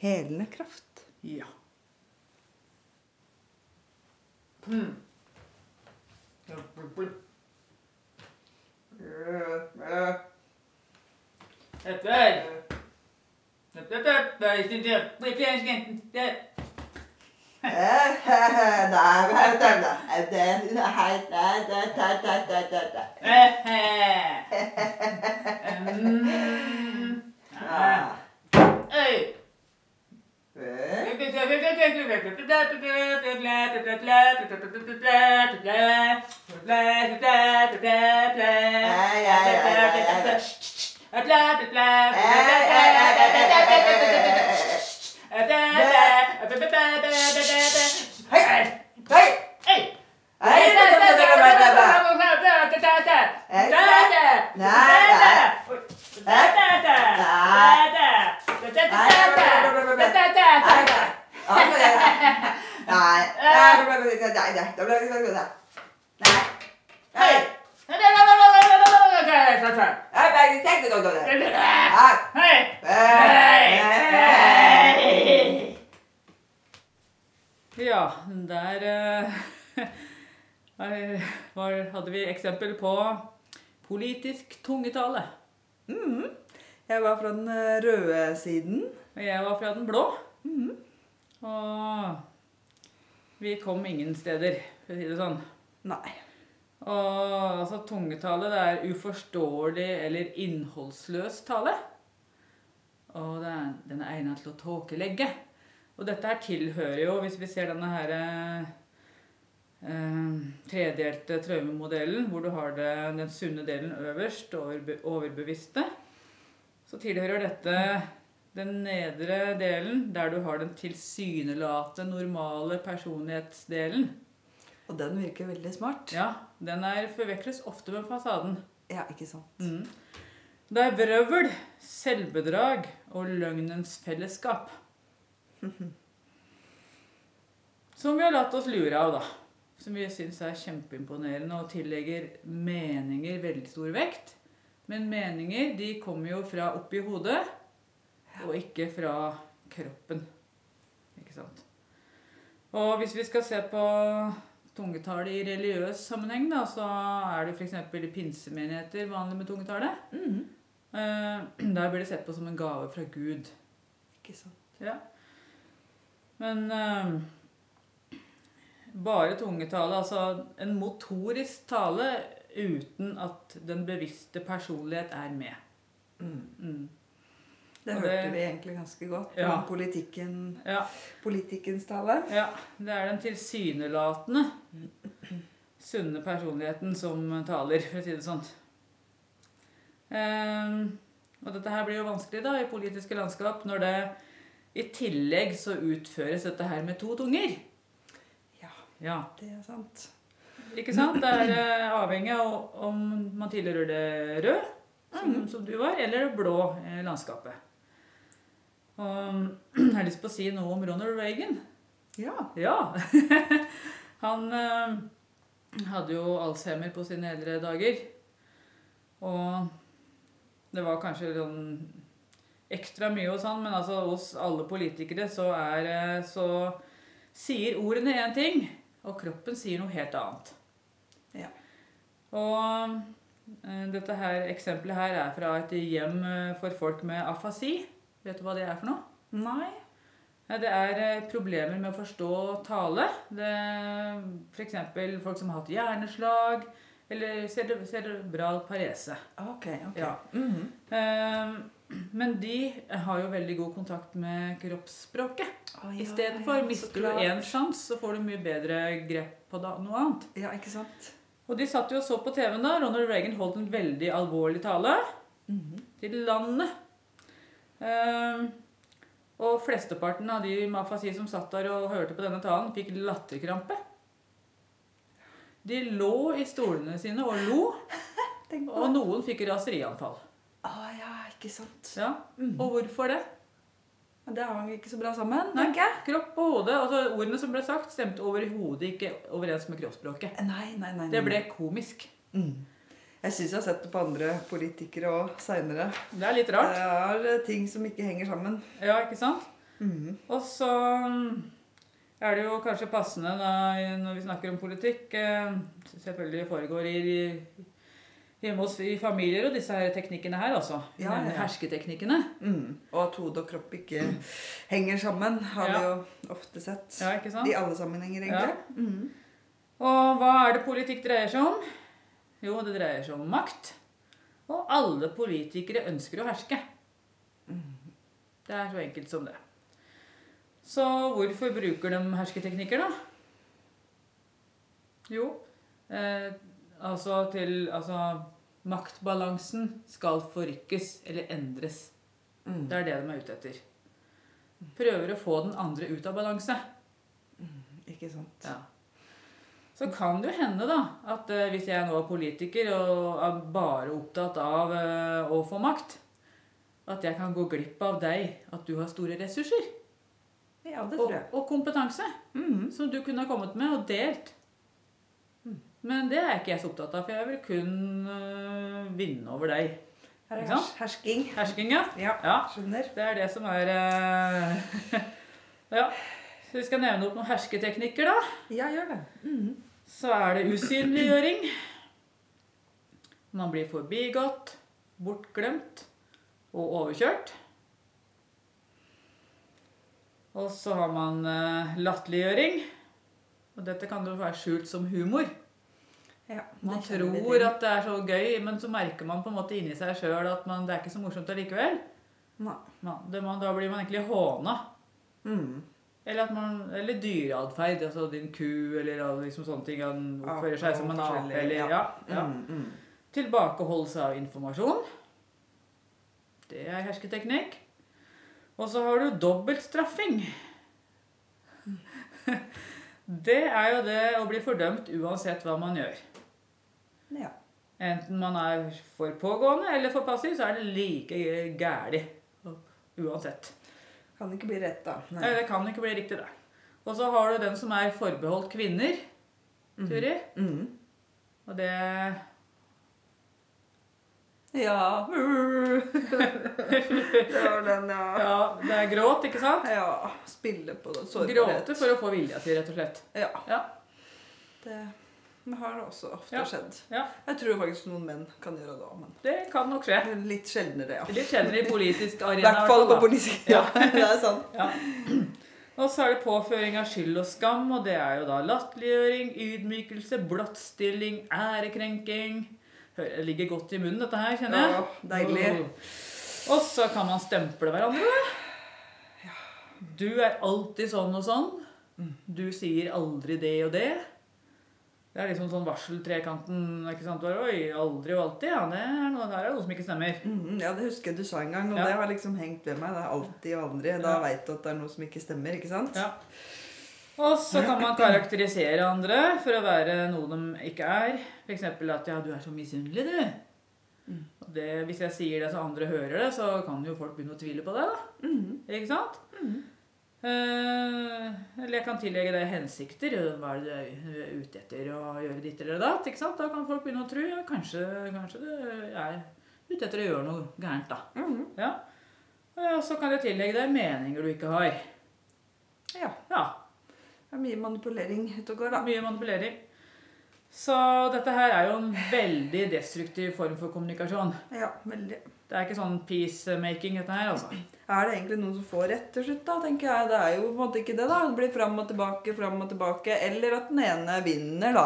helende kraft. Ja. Mm. Hey! Nada. Nada. Nada. Nada. Ja, der eh, hadde vi eksempel på politisk tungetale. Mm. Jeg var fra den eh, røde siden. Og jeg var fra den blå. Og vi kom ingen steder, for å si det sånn. Nei. Og altså, tungetale det er uforståelig eller innholdsløs tale. Og det er, den er egnet til å tåkelegge. Og dette her tilhører jo, hvis vi ser denne her eh, tredelte traumemodellen, hvor du har det, den sunne delen øverst, overbe, overbevisste, så tilhører dette den nedre delen, der du har den tilsynelatende normale personlighetsdelen. Og den virker veldig smart. Ja, den er forveksles ofte med fasaden. Ja, ikke sant. Mm. Det er vrøvl, selvbedrag og løgnens fellesskap. Som vi har latt oss lure av, da. Som vi syns er kjempeimponerende og tillegger meninger veldig stor vekt. Men meninger de kommer jo fra oppi hodet, og ikke fra kroppen. Ikke sant? Og hvis vi skal se på tungetale i religiøs sammenheng, da, så er det f.eks. i pinsemenigheter vanlig med tungetale. Mm. Eh, der blir det sett på som en gave fra Gud. Ikke sant. Ja. Men uh, bare tungetale, altså en motorisk tale uten at den bevisste personlighet er med. Mm. Mm. Det hørte det- vi egentlig ganske godt om Ja. politikken, Ja, politikkens tale. ja, det er den tilsynelatende sunne personligheten som taler, for å si det sånn. Um, og dette her blir jo vanskelig da i politiske landskap når det i tillegg så utføres dette her med to tunger. Ja, Ja, det er sant. ikke sant? Det er uh, avhengig av om man tilhører det rød, som, som du var, eller det blå eh, landskapet. Og jeg har lyst på å si noe om Ronald Reagan. Ja. Ja. Han eh, hadde jo Alzheimer på sine eldre dager. Og det var kanskje sånn ekstra mye hos han, men altså hos alle politikere så er eh, Så sier ordene én ting, og kroppen sier noe helt annet. Ja. Og eh, dette her eksempelet her er fra et hjem for folk med afasi. Vet du hva det er for noe? Nei. Det er eh, problemer med å forstå tale. Det F.eks. folk som har hatt hjerneslag eller cerebral parese. Ok, ok. Ja. Mm -hmm. Men de har jo veldig god kontakt med kroppsspråket. Oh, ja, Istedenfor ja, mister du én sjans, så får du mye bedre grep på noe annet. Ja, ikke sant? Og de satt jo og så på TV-en da. Ronald Reagan holdt en veldig alvorlig tale Mhm. til landet. Ehm, og flesteparten av de mafasi som satt der og hørte på denne talen, fikk latterkrampe. De lå i stolene sine og lo, og noen fikk raserianfall. Å ja, ikke sant. Ja, Mhm. Og hvorfor det? Det hang ikke så bra sammen, Nei. Kropp og hode, altså Ordene som ble sagt, stemte overhodet ikke overens med kroppsspråket. Nei, nei, nei. Det ble komisk. Mm. Jeg syns jeg har sett det på andre politikere òg seinere. Det er litt Det rart. er eh, ting som ikke henger sammen. Ja, ikke sant? Mhm. Og så mm, er det jo kanskje passende da, når vi snakker om politikk eh, Selvfølgelig foregår i, hjemme hos i familier og disse her teknikkene her, altså. Ja, ja, ja. Hersketeknikkene. Mm. Og at hode og kropp ikke henger sammen, har vi jo ofte sett. Ja, ikke sant? I alle sammenhenger, egentlig. Mhm. Og hva er det politikk dreier seg om? Jo, det dreier seg om makt. Og alle politikere ønsker å herske. Det er så enkelt som det. Så hvorfor bruker de hersketeknikker, da? Jo, eh, altså til Altså maktbalansen skal forrykkes eller endres. Mm. Det er det de er ute etter. Prøver å få den andre ut av balanse. Ikke sant. Ja. Så kan det jo hende da, at eh, hvis jeg nå er politiker og er bare opptatt av eh, å få makt, at jeg kan gå glipp av deg, at du har store ressurser Ja, det tror jeg. og kompetanse Mhm. som du kunne ha kommet med og delt. Men det er ikke jeg så opptatt av, for jeg vil kun øh, vinne over deg. Her er hers hersking. Hersking, ja. Ja, Ja, skjønner. det er det som er øh, Ja. Så vi skal nevne opp noen hersketeknikker, da. Ja, gjør det. Mhm. Så er det usynliggjøring. Man blir forbigått, bortglemt og overkjørt. Og så har man eh, latterliggjøring. Og dette kan jo være skjult som humor. Ja, Man tror at det er så gøy, men så merker man på en måte inni seg sjøl at man, det er ikke så morsomt allikevel. Nei. Man, det, man, da blir man egentlig håna. Mhm. Eller, at man, eller dyreatferd. Altså din ku eller liksom sånne ting. Han oppfører seg som en ape. Eller, ja. ja, Mm, mhm. Tilbakeholdelse av informasjon. Det er hersketeknikk. Og så har du dobbeltstraffing. Det er jo det å bli fordømt uansett hva man gjør. Ja. Enten man er for pågående eller for passiv, så er det like gæli. Uansett. Kan ikke bli rett, da. Nei, det kan ikke bli riktig, det. Og så har du den som er forbeholdt kvinner, Turi. Mhm. Og det Ja. det var den, ja. Ja, det er gråt, ikke sant? Ja. Spille på det. Gråte for å få vilja til, rett og slett. Ja. Ja. Det har også ofte Ja. skjedd. Ja. Jeg tror faktisk noen menn kan gjøre det òg, men Det kan nok skje. litt sjeldnere, ja. Litt sjeldnere i politisk I arena. hvert fall på politisk. Ja, det er sant. Ja. Og så er det påføring av skyld og skam, og det er jo da latterliggjøring, ydmykelse, blottstilling, ærekrenking. Det ligger godt i munnen, dette her, kjenner jeg. Ja, deilig. Og så kan man stemple hverandre. Du er alltid sånn og sånn. Du sier aldri det og det. Det er liksom sånn varseltrekanten. ikke sant? Oi, aldri og alltid. Ja, det er noe, der er noe som ikke stemmer. Mm, ja, det husker jeg du sa en gang, og Ja. det har liksom hengt ved meg. Det er alltid og aldri. Da Ja. veit du at det er noe som ikke stemmer, ikke sant? Ja. Og så kan man karakterisere andre for å være noe de ikke er. F.eks. at 'ja, du er så misunnelig, du'. Mm. Og det, hvis jeg sier det så andre hører det, så kan jo folk begynne å tvile på det. da. Mm. Ikke sant? Mhm. Eh, eller jeg kan tillegge deg hensikter. Hva er det du er ute etter å gjøre ditt eller datt? Da kan folk begynne å tro ja, kanskje, kanskje det er ute etter å gjøre noe gærent. da. Mhm. Ja. Og så kan jeg tillegge deg meninger du ikke har. Ja. Ja, Det er mye manipulering ute og går, da. Mye manipulering. Så dette her er jo en veldig destruktiv form for kommunikasjon. Ja, veldig. Det er ikke sånn peacemaking, dette her, altså. Er det egentlig noen som får rett til slutt, da? tenker jeg. Det er jo på en måte ikke det, da. Det blir fram og tilbake, fram og tilbake. Eller at den ene vinner, da.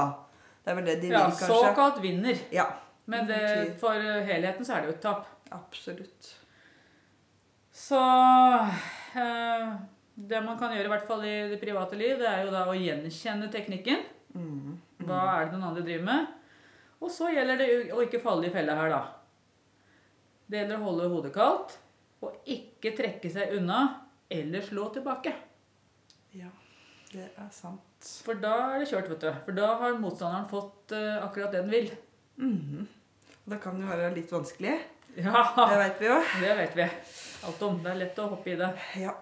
Det er vel det de Ja, vil, kanskje. såkalt vinner. Ja, Men det, for helheten så er det jo et tap. absolutt. Så eh, Det man kan gjøre, i hvert fall i det private liv, det er jo da å gjenkjenne teknikken. Mm. Hva er det den andre driver med? Og så gjelder det å ikke falle i fella her, da. Det gjelder å holde hodet kaldt og ikke trekke seg unna eller slå tilbake. Ja, det er sant. For da er det kjørt, vet du. For da har motstanderen fått eh, akkurat det den vil. Og Det kan jo være litt vanskelig. Ja, Det veit vi jo. det vet vi alt om. Det er lett å hoppe i det. Ja.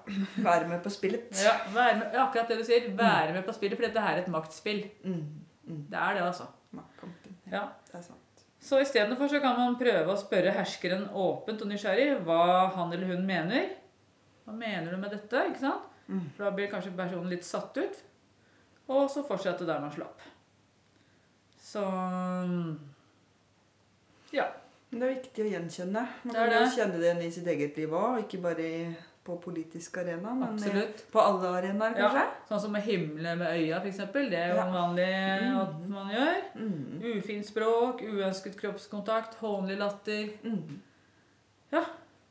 Være med på spillet. Ja, med, akkurat det du sier. Være med på spillet, for dette er et maktspill. Mm. Mm. Det er det, altså. Maktkampen. Ja. Det er sant. Så istedenfor så kan man prøve å spørre herskeren åpent og nysgjerrig hva han eller hun mener. Hva mener du med dette? ikke sant? Mm. For da blir kanskje personen litt satt ut. Og så fortsette der man slapp. Så Ja. Men det er viktig å gjenkjenne. Man Det kan jo det. kjenne det igjen i sitt eget liv òg, ikke bare i, på politisk arena, men Absolutt. på alle arenaer, kanskje? Ja. Sånn som å himle med øya, f.eks. Det er jo Ja. vanlig Mm. at man gjør. Mm. Ufint språk, uønsket kroppskontakt, hånlig latter. Mm. Ja.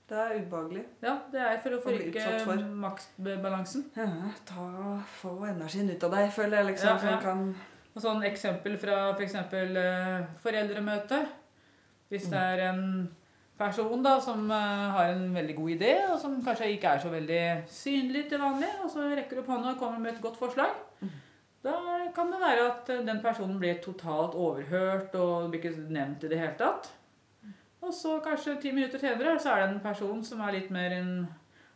Det er ubehagelig. Ja, det er for å forrykke for. maktbalansen. Ja, ta, få energien ut av deg, føler jeg liksom. Ja, ja. kan Og sånn eksempel fra f.eks. For foreldremøte. Hvis det er en person da som eh, har en veldig god idé, og som kanskje ikke er så veldig synlig til vanlig, og så rekker opp hånda og kommer med et godt forslag, Mm. da kan det være at eh, den personen blir totalt overhørt og blir ikke nevnt i det hele tatt. Og så kanskje ti minutter senere så er det en person som er litt mer in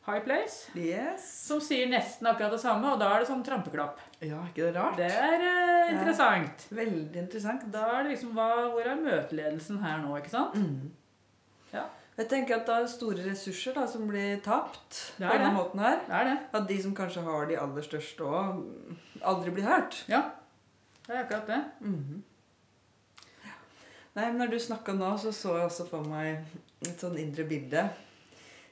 high place, Yes. som sier nesten akkurat det samme, og da er det sånn trampeklapp. Ja, ikke det rart? Det er eh, Ja. interessant. Veldig interessant. Da er det liksom hva, Hvor er møteledelsen her nå, ikke sant? Mm. Jeg tenker at det er store ressurser da, som blir tapt på denne måten her. Det er det. At de som kanskje har de aller største òg, aldri blir hørt. Ja. Det er akkurat det. Mhm. Nei, men Når du snakka nå, så så jeg også for meg et sånn indre bilde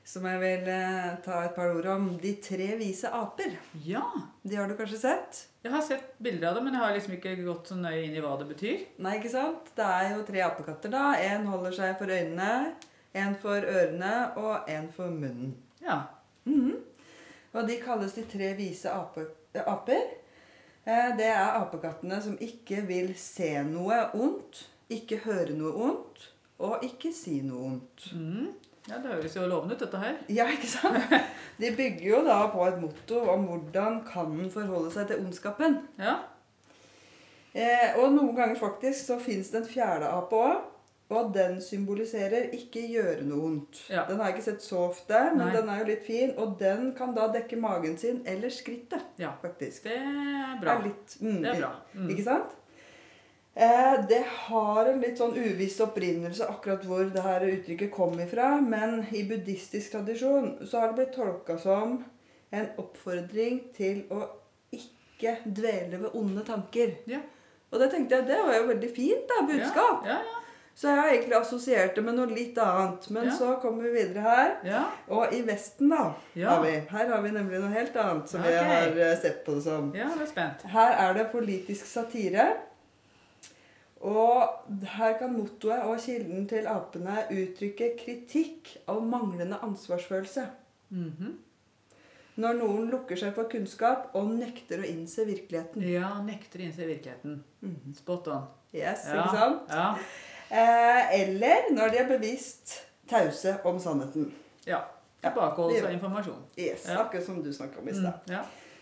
som jeg vil eh, ta et par ord om. De tre vise aper. Ja. De har du kanskje sett? Jeg har sett bilder av det, men jeg har liksom ikke gått så nøye inn i hva det betyr. Nei, ikke sant? Det er jo tre apekatter, da. En holder seg for øynene, en for ørene og en for munnen. Ja. Mhm. Og de kalles de tre vise ape, aper. Eh, Det er apekattene som ikke vil se noe ondt, ikke høre noe ondt og ikke si noe ondt. Mm. ja, det høres jo lovende ut, dette her. Ja, ikke sant? De bygger jo da på et motto om hvordan kan en forholde seg til ondskapen. Ja. Eh, og noen ganger faktisk så fins det en fjerde ape òg. Og den symboliserer ikke gjøre noe vondt. Ja. Den har jeg ikke sett så ofte, men Nei. den er jo litt fin. Og den kan da dekke magen sin eller skrittet, ja. faktisk. Det er bra. Er litt, mm, Det er bra. Mm. Ikke sant? Eh, det har en litt sånn uviss opprinnelse akkurat hvor det her uttrykket kom ifra. Men i buddhistisk tradisjon så har det blitt tolka som en oppfordring til å ikke dvele ved onde tanker. Ja. Og det tenkte jeg, det var jo veldig fint da, budskap. Ja, ja, Så jeg har egentlig assosiert det med noe litt annet. Men Ja. så kommer vi videre her. ja. Og i Vesten, da, Ja. har vi. Her har vi nemlig noe helt annet som vi har eh, sett på det som. Ja, jeg er spent. Her er det politisk satire. Og her kan mottoet og kilden til apene uttrykke kritikk av manglende ansvarsfølelse. Mhm. Når noen lukker seg for kunnskap og nekter å innse virkeligheten. Ja, nekter å innse virkeligheten. Mhm. Spot on. Yes, Ja. ikke sant? Ja. Eh, eller når de er bevisst tause om sannheten. ja. Tilbakeholdelse av informasjon. Yes, Ja. Akkurat som du snakka om i Mm. Ja.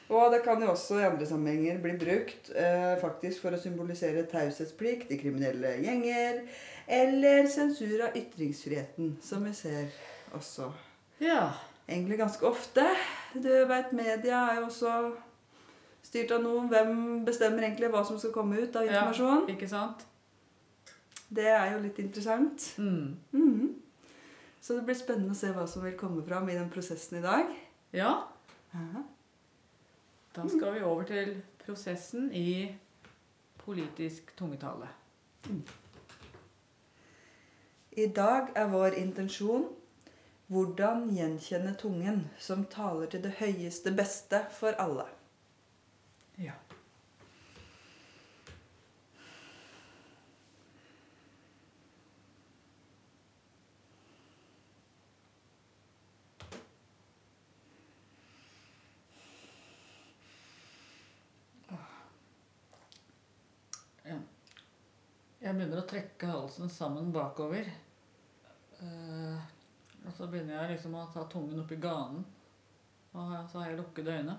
Og det kan jo også i andre sammenhenger bli brukt eh, faktisk for å symbolisere taushetsplikt i kriminelle gjenger, eller sensur av ytringsfriheten, som vi ser også ja. egentlig ganske ofte. Du vet, media er jo også styrt av noen. Hvem bestemmer egentlig hva som skal komme ut av Ja. Ikke sant? Det er jo litt interessant. Mm. Mhm. Så det blir spennende å se hva som vil komme fram i den prosessen i dag. Ja. Da skal vi over til prosessen i politisk tungetale. I dag er vår intensjon hvordan gjenkjenne tungen som taler til det høyeste beste for alle. Ja. Ja. Jeg begynner å trekke halsen sammen bakover. Eh, og så begynner jeg liksom å ta tungen opp i ganen. Og så har jeg lukkede øyne.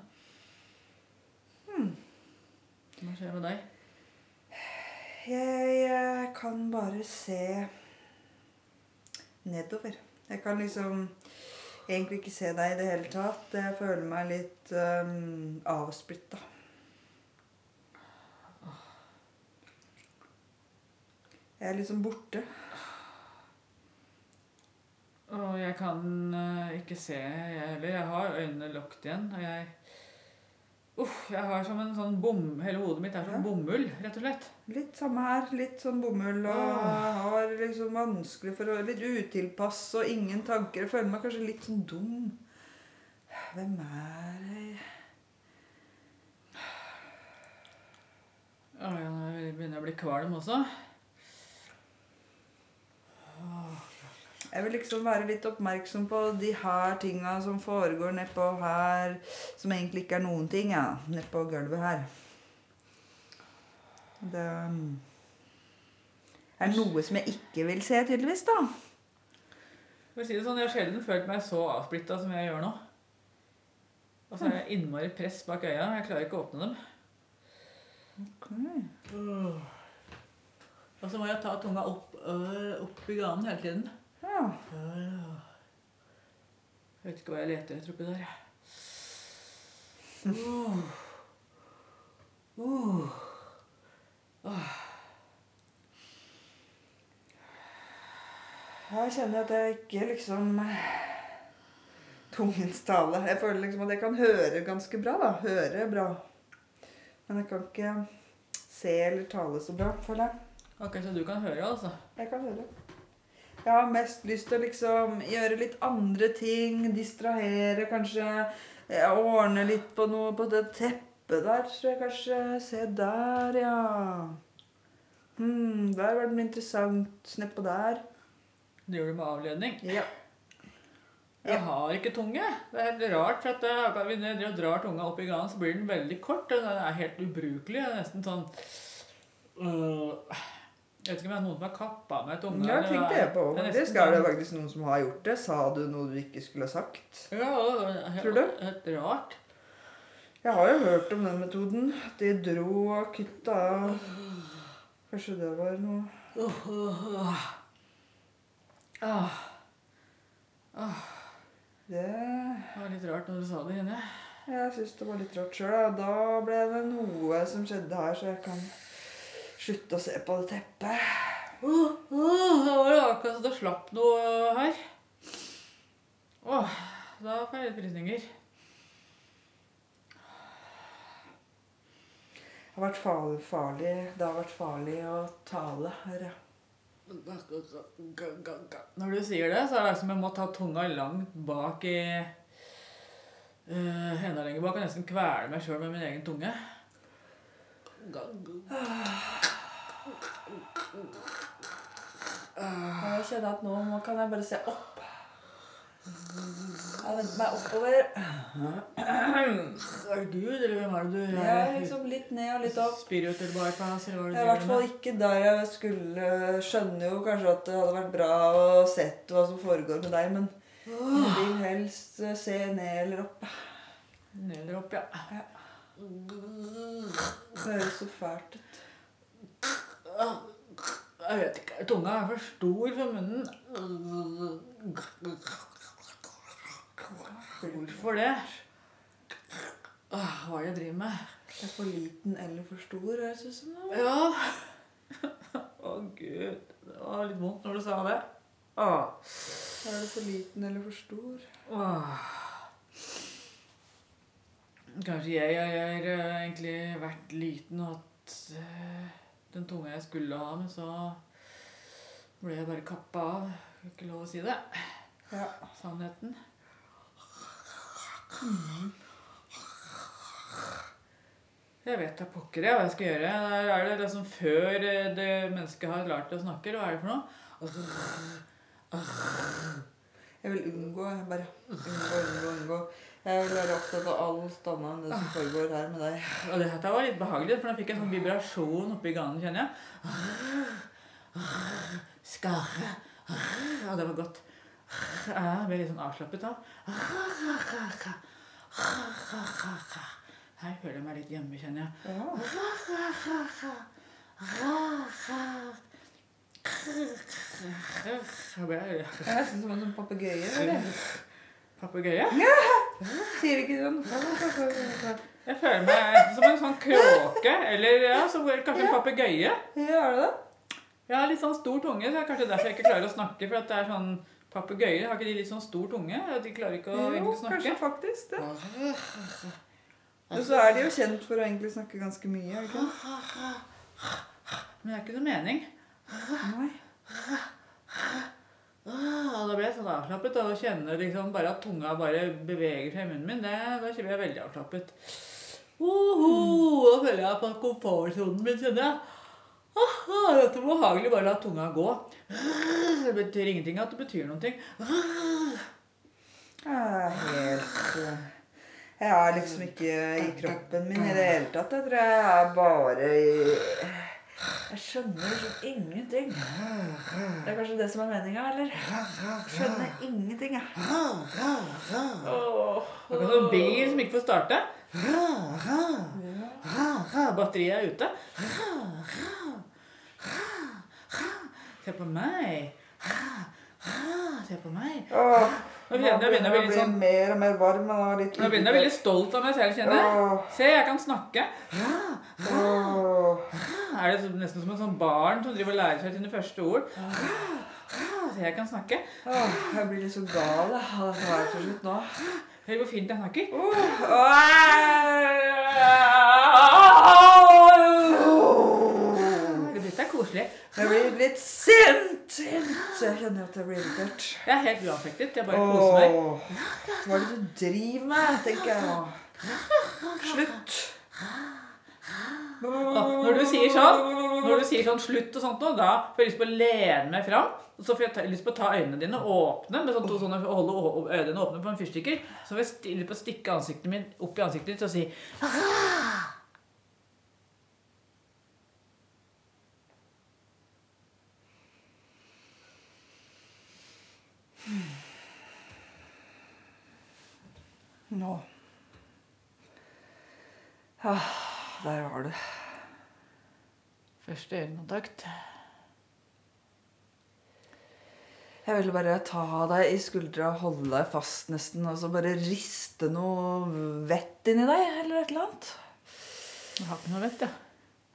Hva skjer med deg? Jeg jeg kan bare se nedover. Jeg kan liksom egentlig ikke se deg i det hele tatt. Jeg føler meg litt um, avsplitta. Jeg er liksom borte. Og jeg kan eh, ikke se, jeg heller. Jeg har øynene lukket igjen. Og jeg Uff, jeg har som en sånn bom... Hele hodet mitt er som Ja. bomull, rett og slett. Litt samme her. Litt sånn bomull og Åh. har liksom vanskelig for å Litt utilpass og ingen tanker. Jeg føler meg kanskje litt sånn dum. Hvem er jeg? Å, ja, nå begynner jeg å bli kvalm også. Jeg vil liksom være litt oppmerksom på de her tinga som foregår nedpå her, som egentlig ikke er noen ting, ja. Nedpå gulvet her. Det um, er noe som jeg ikke vil se, tydeligvis, da. For å si det sånn, Jeg har sjelden følt meg så avsplitta som jeg gjør nå. Og så er jeg innmari press bak øya. Jeg klarer ikke å åpne dem. Og så må jeg ta tunga opp, øh, opp i ganen hele tiden. Ja. Jeg vet ikke hva jeg leter etter oppi der. Uh. Uh. Jeg kjenner at jeg ikke liksom Tungens tale. Jeg føler liksom at jeg kan høre ganske bra, da. Høre bra. Men jeg kan ikke se eller tale så bra, føler jeg. Ok, så du kan høre, altså? Jeg kan høre. Jeg har mest lyst til å liksom gjøre litt andre ting. Distrahere, kanskje. eh, Ordne litt på noe på det teppet der, tror jeg kanskje. Se der, ja. Hmm, der var det noe interessant nedpå der. Det gjør du med avledning. Ja. Jeg har ikke tunge. Det er helt rart. for at akkurat Når jeg drar tunga opp i ganen, så blir den veldig kort. Den er helt ubrukelig. Det er nesten sånn øh, Jeg vet ikke om det er noen som har kappa meg tunga. Ja, tenkte jeg på. Det er Det sånn- faktisk noen som har gjort det. Sa du noe du ikke skulle ha sagt? Ja, Tror du? Helt rart. Jeg har jo hørt om den metoden. De dro og kutta Kanskje det var noe ah, Det det var litt rart når du sa det, jeg. Jeg syns det var litt rart sjøl. Da ble det noe som skjedde her, så jeg kan slutte å se på det teppet. Åh, åh, det var det akkurat så det slapp noe her. Åh, da får jeg litt frysninger. Det har vært farlig, farlig. Det har vært farlig å tale, her, ja. Når du sier det, så er det som jeg må ta tunga langt bak i uh, Enda lenger bak og nesten kvele meg sjøl med min egen tunge. Og jeg kjenner at nå nå kan jeg bare se opp. Jeg venter meg oppover. Herregud, eller hvem er det du Jeg er liksom litt ned og litt opp. Spiritual bypass, eller hva er Jeg er i hvert fall ikke der jeg skulle Skjønner jo kanskje at det hadde vært bra å sett hva som foregår med deg, men jeg vil helst eh, se ned eller opp. Ned eller opp, ja. Det høres så fælt ut. Jeg vet ikke. Tunga er for stor for munnen. Hvorfor det? Hva er det jeg driver med? Det er for liten eller for stor, høres det ut som. nå. Ja. Å, gud. Det var litt vondt når du sa det. Åh. Er det for liten eller for stor? Åh. Kanskje jeg har eh, egentlig vært liten og hatt eh, den tunga jeg skulle ha, men så ble jeg bare kappa av. Ikke lov å si det. Ja. Sannheten. Jeg vet da pokker jeg hva jeg skal gjøre. Der er det liksom før eh, det mennesket har lært å snakke. Hva er det for noe? Jeg vil unngå, bare unngå, unngå, unngå. Jeg vil være opptatt av alt annet enn det som foregår her med deg. Og det her var litt behagelig, for da fikk jeg en sånn vibrasjon oppi ganen, kjenner jeg. Skarre. Ja, det var godt. Jeg ble litt sånn avslappet av. Her føler jeg meg litt hjemme, kjenner jeg. Jeg ble nesten som en sånn papegøye. Ja. Sier ikke sånn Jeg føler meg som en sånn kråke, eller ja, som kanskje en papegøye. Ja, er det det? Jeg har litt sånn stor tunge, så det er kanskje derfor jeg ikke klarer å snakke. For at det er sånn papegøyer, har ikke de litt sånn stor tunge? De klarer ikke å Jo, egentlig kanskje faktisk det. Og så er de jo kjent for å egentlig snakke ganske mye, er det ikke? Men det er ikke noe mening. Nei. Ah, Da ble jeg sånn avslappet av å kjenne liksom bare at tunga bare beveger seg i munnen min. Det, da blir jeg veldig avslappet. Oho, da føler jeg på komfortsonen min, kjenner jeg. Ah, ah, dette er behagelig bare la tunga gå. Det betyr ingenting at det betyr ting. Jeg er helt eh, Jeg er liksom ikke i kroppen min i det hele tatt. Jeg tror jeg er bare i Jeg skjønner ingenting. Det er kanskje det som er meninga, eller? Skjønner ingenting, jeg. Oh, Det er noen en bil som ikke får starte. Batteriet er ute. Se på meg. Se på meg. Nå begynner jeg begynner å bli litt sånn mer og mer varm. Og litt Nå begynner jeg å bli litt stolt av meg selv, kjenner jeg. Se, jeg kan snakke. Er det nesten som en sånn barn som driver og lærer seg sine første ord? Se, jeg kan snakke. Åh, jeg blir litt så gal av det her til slutt nå. Hør hvor fint jeg snakker. Dette er koselig. Jeg blir litt sint. Så jeg kjenner at jeg blir irritert. Jeg er helt uaffektet. Jeg bare koser meg. Hva er det du driver med, tenker jeg nå. Slutt. Når du sier sånn, Når du sier sånn slutt og sånt nå, da får jeg lyst på å lene meg fram. Og så får jeg lyst på å ta øynene dine åpne, med sånn to sånne, holde øynene åpne på en fyrstikker. Så får jeg lyst på å stikke ansiktet mitt opp i ansiktet ditt og si Nå. Ah, der var du Første øyekontakt. Jeg ville bare ta deg i skuldra, holde deg fast nesten, og så bare riste noe vett inni deg, eller et eller annet. Jeg har ikke noe vett, jeg.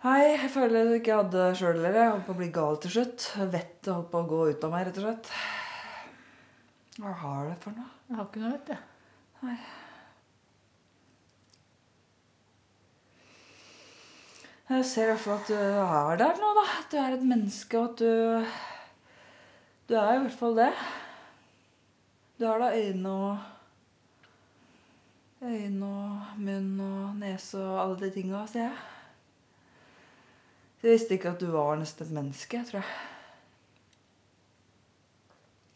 Nei, jeg føler jeg ikke hadde sjøl heller. Jeg holdt på å bli gal til slutt. Vettet holdt på å gå ut av meg, rett og slett. Hva har det for noe? Jeg har ikke noe vett, jeg. Jeg ser i hvert fall at du er der nå, da. At du er et menneske, og at du Du er i hvert fall det. Du har da øyne og Øyne og munn og nese og alle de tinga, ser jeg. Jeg visste ikke at du var nesten et menneske, tror jeg.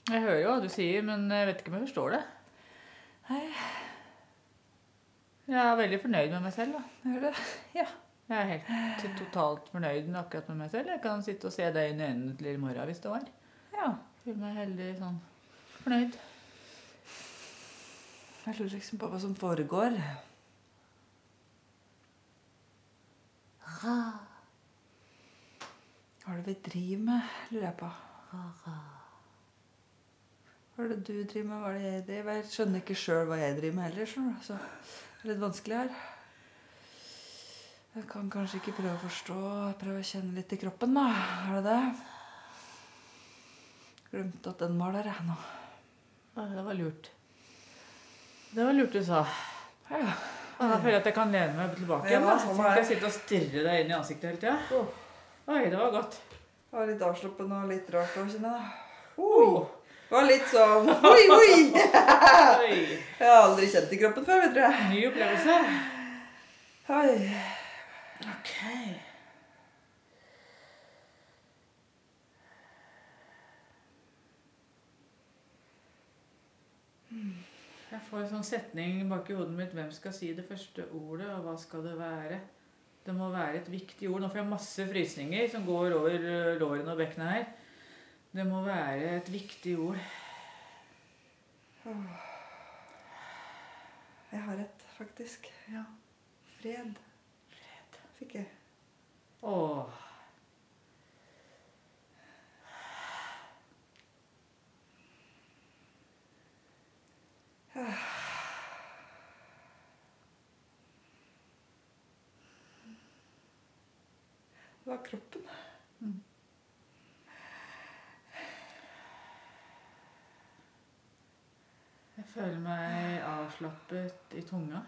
Jeg hører jo hva du sier, men jeg vet ikke om jeg forstår det. Nei, Jeg er veldig fornøyd med meg selv. da. Hører du? Ja. Jeg er helt totalt fornøyd med akkurat med meg selv. Jeg kan sitte og se deg inn i øynene til i morgen hvis det var. ja. Føler meg heldig sånn fornøyd. Jeg lurer liksom på hva som foregår. Hva er det vi driver med, lurer jeg på. Hva er det du driver med, hva er det jeg driver med? Jeg skjønner ikke sjøl hva jeg driver med heller. Så det er litt vanskelig her. Jeg kan kanskje ikke prøve å forstå, prøve å kjenne litt i kroppen, da. Er det det? Glemte at den var der, jeg nå. Ja, det var lurt. Det var lurt du sa. Ja. Da føler jeg at jeg kan lene meg tilbake igjen. Ja, sånn jeg er sitte og stirre deg inn i ansiktet hele tida. Oi, det var godt. Det var litt avslappende og litt rart å kjenne. Oi. Det var litt sånn Oi, oi! Oi. Jeg har aldri kjent i kroppen før, vet du. Ny opplevelse. Oi. Ok. Jeg får en sånn setning bak i hodet mitt. Hvem skal si det første ordet, og hva skal det være? Det må være et viktig ord. Nå får jeg masse frysninger som går over ø, lårene og bekkenet her. Det må være et viktig ord. Jeg har et, faktisk. Ja. Fred. Fikk jeg. Åh. Det var kroppen. Jeg føler meg avslappet i tunga.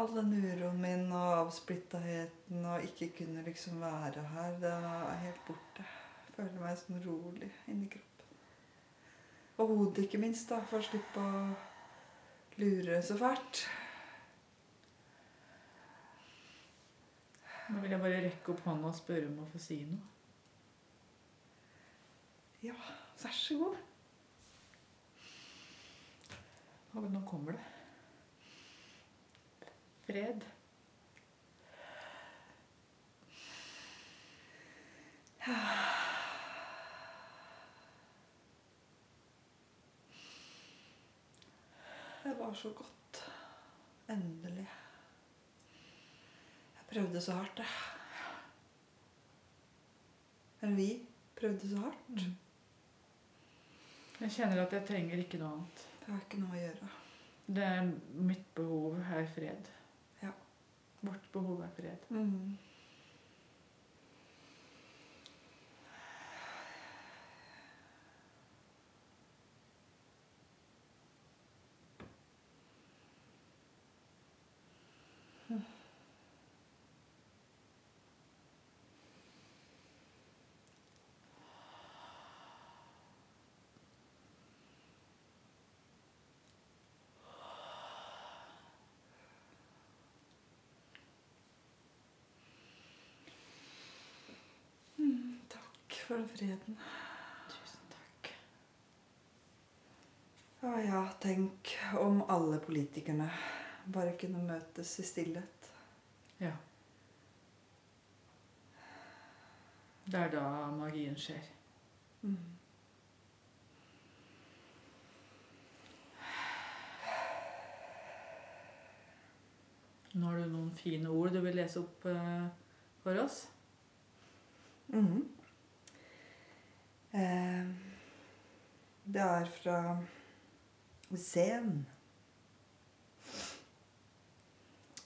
All den uroen min og avsplittaheten og ikke kunne liksom være her, det er helt borte. Jeg føler meg sånn rolig inni kroppen. Og hodet ikke minst, da, for å slippe å lure så fælt. Nå vil jeg bare rekke opp hånda og spørre om å få si noe. Ja, vær så god. Og nå kommer det. Fred. Det var så godt. Endelig. Jeg prøvde så hardt, jeg. Eller vi prøvde så hardt. Jeg kjenner at jeg trenger ikke noe annet. Det har ikke noe å gjøre. Det er mitt behov er fred. Vårt behov er fred. Mm. Takk for den freden. Tusen takk. Å ja, tenk om alle politikerne bare kunne møtes i stillhet. Ja. Det er da magien skjer. Mm. Nå har du noen fine ord du vil lese opp eh, for oss. Mhm. Eh, det er fra Zen.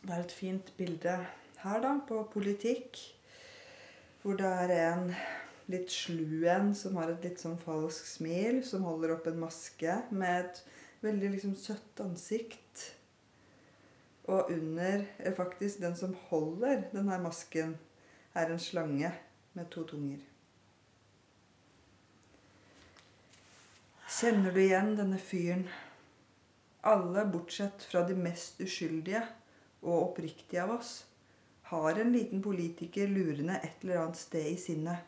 Det er et fint bilde her, da, på politikk. Hvor det er en litt slu en som har et litt sånn falsk smil, som holder opp en maske med et veldig liksom søtt ansikt. Og under er faktisk den som holder denne masken, er en slange med to tunger. Kjenner du igjen denne fyren? Alle, bortsett fra de mest uskyldige og oppriktige av oss, har en liten politiker lurende et eller annet sted i sinnet.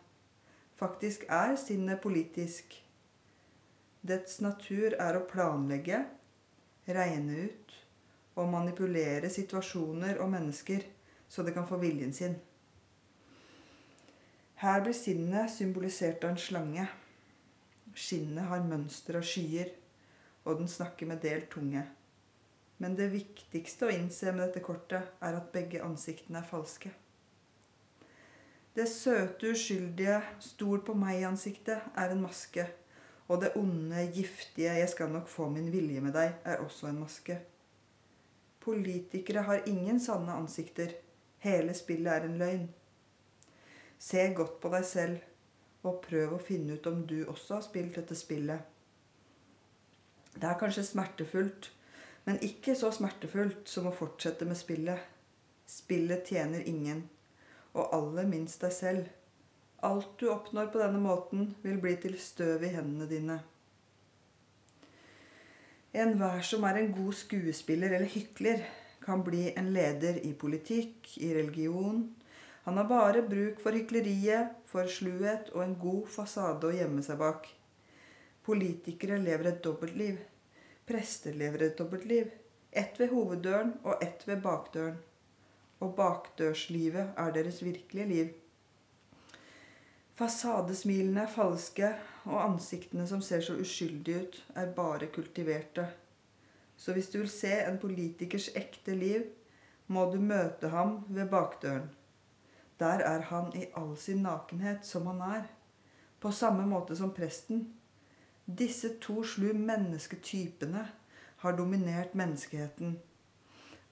Faktisk er sinnet politisk. Dets natur er å planlegge, regne ut og manipulere situasjoner og mennesker så det kan få viljen sin. Her blir sinnet symbolisert av en slange. Skinnet har mønster av skyer, og den snakker med delt tunge. Men det viktigste å innse med dette kortet er at begge ansiktene er falske. Det søte, uskyldige, stol på meg-ansiktet er en maske, og det onde, giftige 'jeg skal nok få min vilje med deg' er også en maske. Politikere har ingen sanne ansikter. Hele spillet er en løgn. Se godt på deg selv, og prøv å finne ut om du også har spilt dette spillet. Det er kanskje smertefullt, men ikke så smertefullt som å fortsette med spillet. Spillet tjener ingen, og aller minst deg selv. Alt du oppnår på denne måten, vil bli til støv i hendene dine. Enhver som er en god skuespiller eller hykler, kan bli en leder i politikk, i religion. Han har bare bruk for hykleriet, for sluhet og en god fasade å gjemme seg bak. Politikere lever et dobbeltliv. Prester lever et dobbeltliv. Ett ved hoveddøren og ett ved bakdøren. Og bakdørslivet er deres virkelige liv. Fasadesmilene er falske, og ansiktene som ser så uskyldige ut, er bare kultiverte. Så hvis du vil se en politikers ekte liv, må du møte ham ved bakdøren. Der er han i all sin nakenhet som han er, på samme måte som presten. Disse to slu mennesketypene har dominert menneskeheten.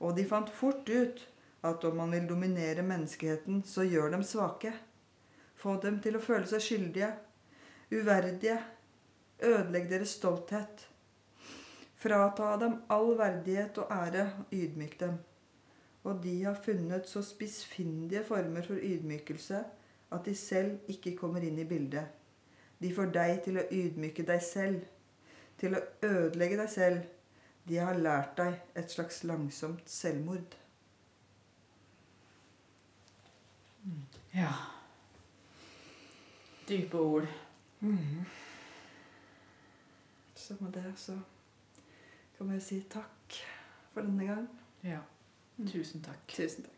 Og de fant fort ut at om man vil dominere menneskeheten, så gjør dem svake. Få dem til å føle seg skyldige, uverdige. Ødelegg deres stolthet. Frata dem all verdighet og ære, ydmyk dem. Og de har funnet så spissfindige former for ydmykelse at de selv ikke kommer inn i bildet. De får deg til å ydmyke deg selv, til å ødelegge deg selv. De har lært deg et slags langsomt selvmord. Ja. Dype ord. Så med det så kan vi si takk for denne gang. Ja. Tusen takk. Tusen takk.